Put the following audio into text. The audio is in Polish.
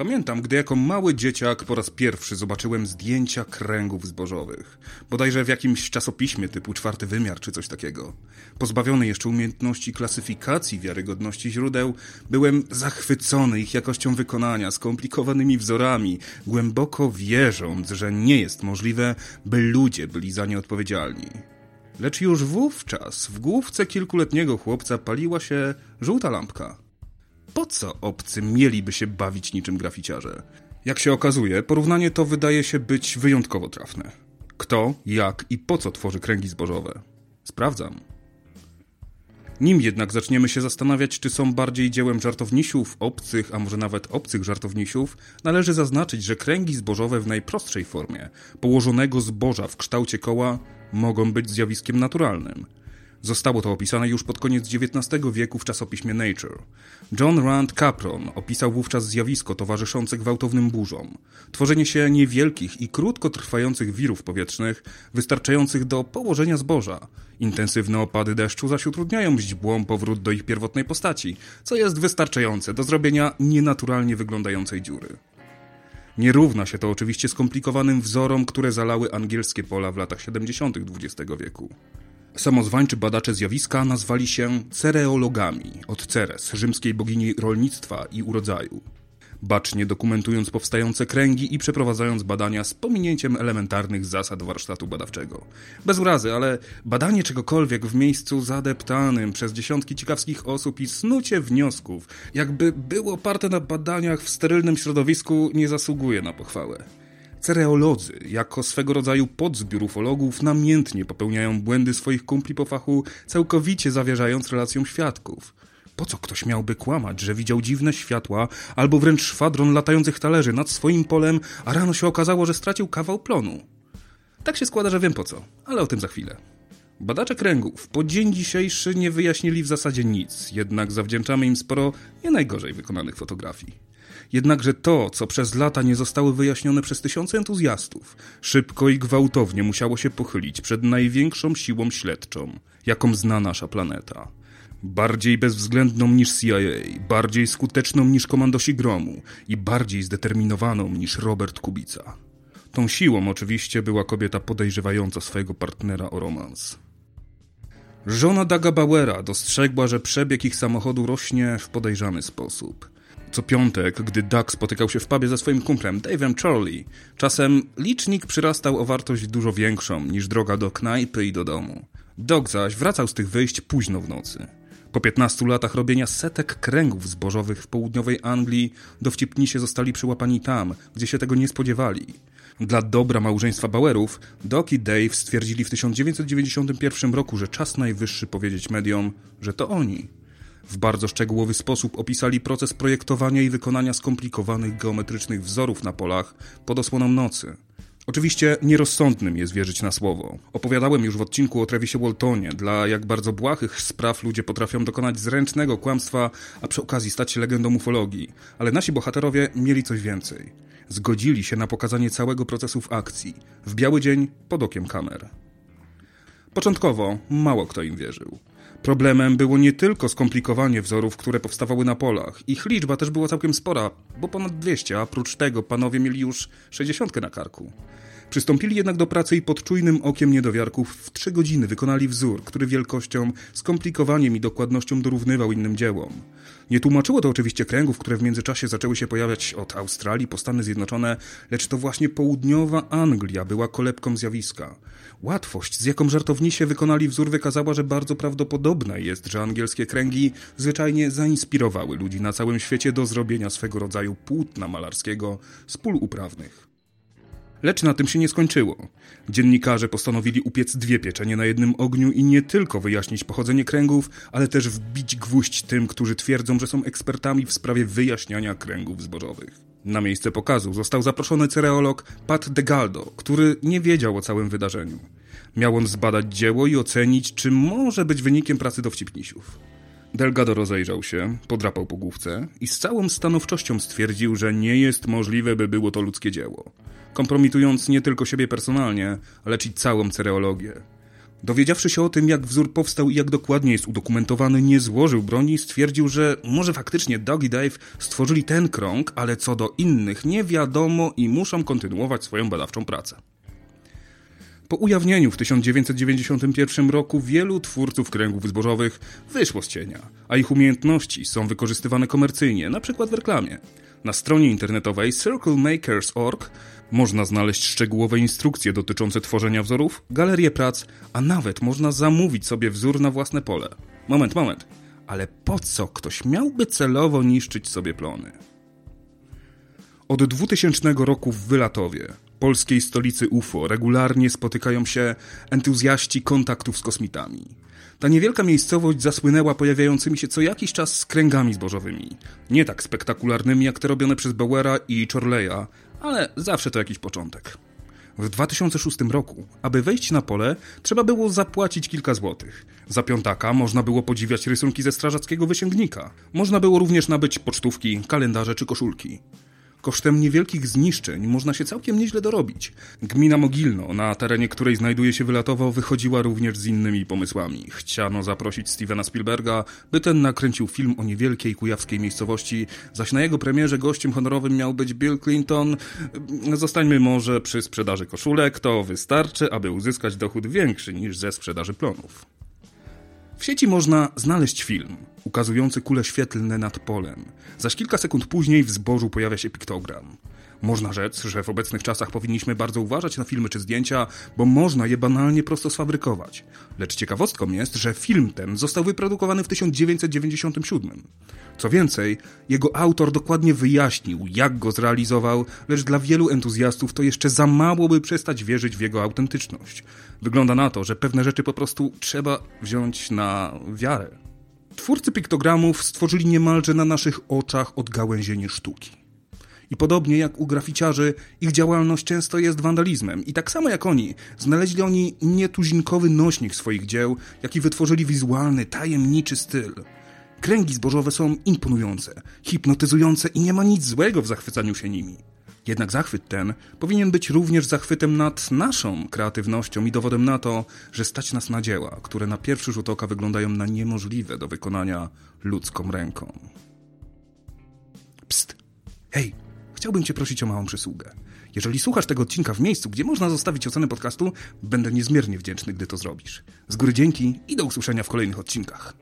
Pamiętam, gdy jako mały dzieciak po raz pierwszy zobaczyłem zdjęcia kręgów zbożowych. Bodajże w jakimś czasopiśmie typu czwarty wymiar czy coś takiego. Pozbawiony jeszcze umiejętności klasyfikacji wiarygodności źródeł, byłem zachwycony ich jakością wykonania, skomplikowanymi wzorami, głęboko wierząc, że nie jest możliwe, by ludzie byli za nie odpowiedzialni. Lecz już wówczas w główce kilkuletniego chłopca paliła się żółta lampka. Po co obcy mieliby się bawić niczym graficiarze? Jak się okazuje, porównanie to wydaje się być wyjątkowo trafne. Kto, jak i po co tworzy kręgi zbożowe? Sprawdzam. Nim jednak zaczniemy się zastanawiać, czy są bardziej dziełem żartownisiów, obcych, a może nawet obcych żartownisiów, należy zaznaczyć, że kręgi zbożowe w najprostszej formie, położonego zboża w kształcie koła, mogą być zjawiskiem naturalnym – Zostało to opisane już pod koniec XIX wieku w czasopiśmie Nature. John Rand Capron opisał wówczas zjawisko towarzyszące gwałtownym burzom. Tworzenie się niewielkich i krótko trwających wirów powietrznych, wystarczających do położenia zboża. Intensywne opady deszczu zaś utrudniają źdźbłom powrót do ich pierwotnej postaci, co jest wystarczające do zrobienia nienaturalnie wyglądającej dziury. Nie równa się to oczywiście skomplikowanym wzorom, które zalały angielskie pola w latach 70. XX wieku. Samozwańczy badacze zjawiska nazwali się cereologami od Ceres, rzymskiej bogini rolnictwa i urodzaju. Bacznie dokumentując powstające kręgi i przeprowadzając badania z pominięciem elementarnych zasad warsztatu badawczego. Bez urazy, ale badanie czegokolwiek w miejscu zadeptanym przez dziesiątki ciekawskich osób i snucie wniosków, jakby było oparte na badaniach w sterylnym środowisku, nie zasługuje na pochwałę. Cereolodzy, jako swego rodzaju podzbiór ufologów, namiętnie popełniają błędy swoich kumpli po fachu, całkowicie zawierzając relacjom świadków. Po co ktoś miałby kłamać, że widział dziwne światła, albo wręcz szwadron latających talerzy nad swoim polem, a rano się okazało, że stracił kawał plonu? Tak się składa, że wiem po co, ale o tym za chwilę. Badacze kręgów po dzień dzisiejszy nie wyjaśnili w zasadzie nic, jednak zawdzięczamy im sporo nie najgorzej wykonanych fotografii. Jednakże to, co przez lata nie zostało wyjaśnione przez tysiące entuzjastów, szybko i gwałtownie musiało się pochylić przed największą siłą śledczą, jaką zna nasza planeta. Bardziej bezwzględną niż CIA, bardziej skuteczną niż komandosi gromu i bardziej zdeterminowaną niż Robert Kubica. Tą siłą oczywiście była kobieta podejrzewająca swojego partnera o romans. Żona Daga Bauera dostrzegła, że przebieg ich samochodu rośnie w podejrzany sposób. Co piątek, gdy Doug spotykał się w pubie ze swoim kumplem Dave'em Charlie, czasem licznik przyrastał o wartość dużo większą niż droga do knajpy i do domu. Doug zaś wracał z tych wyjść późno w nocy. Po 15 latach robienia setek kręgów zbożowych w południowej Anglii, dowcipnisie zostali przyłapani tam, gdzie się tego nie spodziewali. Dla dobra małżeństwa Bauerów, Doc i Dave stwierdzili w 1991 roku, że czas najwyższy powiedzieć mediom, że to oni w bardzo szczegółowy sposób opisali proces projektowania i wykonania skomplikowanych geometrycznych wzorów na polach pod osłoną nocy. Oczywiście nierozsądnym jest wierzyć na słowo. Opowiadałem już w odcinku o Travisie Waltonie, dla jak bardzo błahych spraw ludzie potrafią dokonać zręcznego kłamstwa, a przy okazji stać się legendą ufologii. Ale nasi bohaterowie mieli coś więcej. Zgodzili się na pokazanie całego procesu w akcji, w biały dzień pod okiem kamer. Początkowo mało kto im wierzył. Problemem było nie tylko skomplikowanie wzorów, które powstawały na polach. Ich liczba też była całkiem spora, bo ponad 200, a oprócz tego panowie mieli już 60 na karku. Przystąpili jednak do pracy i pod czujnym okiem niedowiarków w trzy godziny wykonali wzór, który wielkością, skomplikowaniem i dokładnością dorównywał innym dziełom. Nie tłumaczyło to oczywiście kręgów, które w międzyczasie zaczęły się pojawiać od Australii po Stany Zjednoczone, lecz to właśnie południowa Anglia była kolebką zjawiska. Łatwość, z jaką żartownisie wykonali wzór, wykazała, że bardzo prawdopodobne jest, że angielskie kręgi zwyczajnie zainspirowały ludzi na całym świecie do zrobienia swego rodzaju płótna malarskiego z pól uprawnych. Lecz na tym się nie skończyło. Dziennikarze postanowili upiec dwie pieczenie na jednym ogniu i nie tylko wyjaśnić pochodzenie kręgów, ale też wbić gwóźdź tym, którzy twierdzą, że są ekspertami w sprawie wyjaśniania kręgów zbożowych. Na miejsce pokazu został zaproszony cereolog Pat DeGaldo, który nie wiedział o całym wydarzeniu. Miał on zbadać dzieło i ocenić, czy może być wynikiem pracy dowcipnisiów. Delgado rozejrzał się, podrapał po główce i z całą stanowczością stwierdził, że nie jest możliwe, by było to ludzkie dzieło kompromitując nie tylko siebie personalnie, lecz i całą cereologię. Dowiedziawszy się o tym, jak wzór powstał i jak dokładnie jest udokumentowany, nie złożył broni i stwierdził, że może faktycznie Doug i Dave stworzyli ten krąg, ale co do innych nie wiadomo i muszą kontynuować swoją badawczą pracę. Po ujawnieniu w 1991 roku wielu twórców kręgów zbożowych wyszło z cienia, a ich umiejętności są wykorzystywane komercyjnie, np. w reklamie. Na stronie internetowej circlemakers.org można znaleźć szczegółowe instrukcje dotyczące tworzenia wzorów, galerię prac, a nawet można zamówić sobie wzór na własne pole. Moment, moment. Ale po co ktoś miałby celowo niszczyć sobie plony? Od 2000 roku w Wylatowie, polskiej stolicy UFO, regularnie spotykają się entuzjaści kontaktów z kosmitami. Ta niewielka miejscowość zasłynęła pojawiającymi się co jakiś czas skręgami zbożowymi. Nie tak spektakularnymi jak te robione przez Bauera i Chorleya, ale zawsze to jakiś początek. W 2006 roku, aby wejść na pole, trzeba było zapłacić kilka złotych. Za piątaka można było podziwiać rysunki ze strażackiego wysięgnika. Można było również nabyć pocztówki, kalendarze czy koszulki. Kosztem niewielkich zniszczeń można się całkiem nieźle dorobić. Gmina Mogilno, na terenie której znajduje się wylatowo, wychodziła również z innymi pomysłami. Chciano zaprosić Stevena Spielberga, by ten nakręcił film o niewielkiej kujawskiej miejscowości, zaś na jego premierze gościem honorowym miał być Bill Clinton. Zostańmy może przy sprzedaży koszulek, to wystarczy, aby uzyskać dochód większy niż ze sprzedaży plonów. W sieci można znaleźć film ukazujący kule świetlne nad polem, zaś kilka sekund później w zbożu pojawia się piktogram. Można rzec, że w obecnych czasach powinniśmy bardzo uważać na filmy czy zdjęcia, bo można je banalnie prosto sfabrykować. Lecz ciekawostką jest, że film ten został wyprodukowany w 1997. Co więcej, jego autor dokładnie wyjaśnił, jak go zrealizował, lecz dla wielu entuzjastów to jeszcze za mało, by przestać wierzyć w jego autentyczność. Wygląda na to, że pewne rzeczy po prostu trzeba wziąć na wiarę. Twórcy piktogramów stworzyli niemalże na naszych oczach odgałęzienie sztuki. I podobnie jak u graficiarzy, ich działalność często jest wandalizmem. I tak samo jak oni, znaleźli oni nietuzinkowy nośnik swoich dzieł, jaki wytworzyli wizualny, tajemniczy styl. Kręgi zbożowe są imponujące, hipnotyzujące i nie ma nic złego w zachwycaniu się nimi. Jednak zachwyt ten powinien być również zachwytem nad naszą kreatywnością i dowodem na to, że stać nas na dzieła, które na pierwszy rzut oka wyglądają na niemożliwe do wykonania ludzką ręką. Psst! Hej! Chciałbym Cię prosić o małą przysługę. Jeżeli słuchasz tego odcinka w miejscu, gdzie można zostawić ocenę podcastu, będę niezmiernie wdzięczny, gdy to zrobisz. Z góry dzięki i do usłyszenia w kolejnych odcinkach.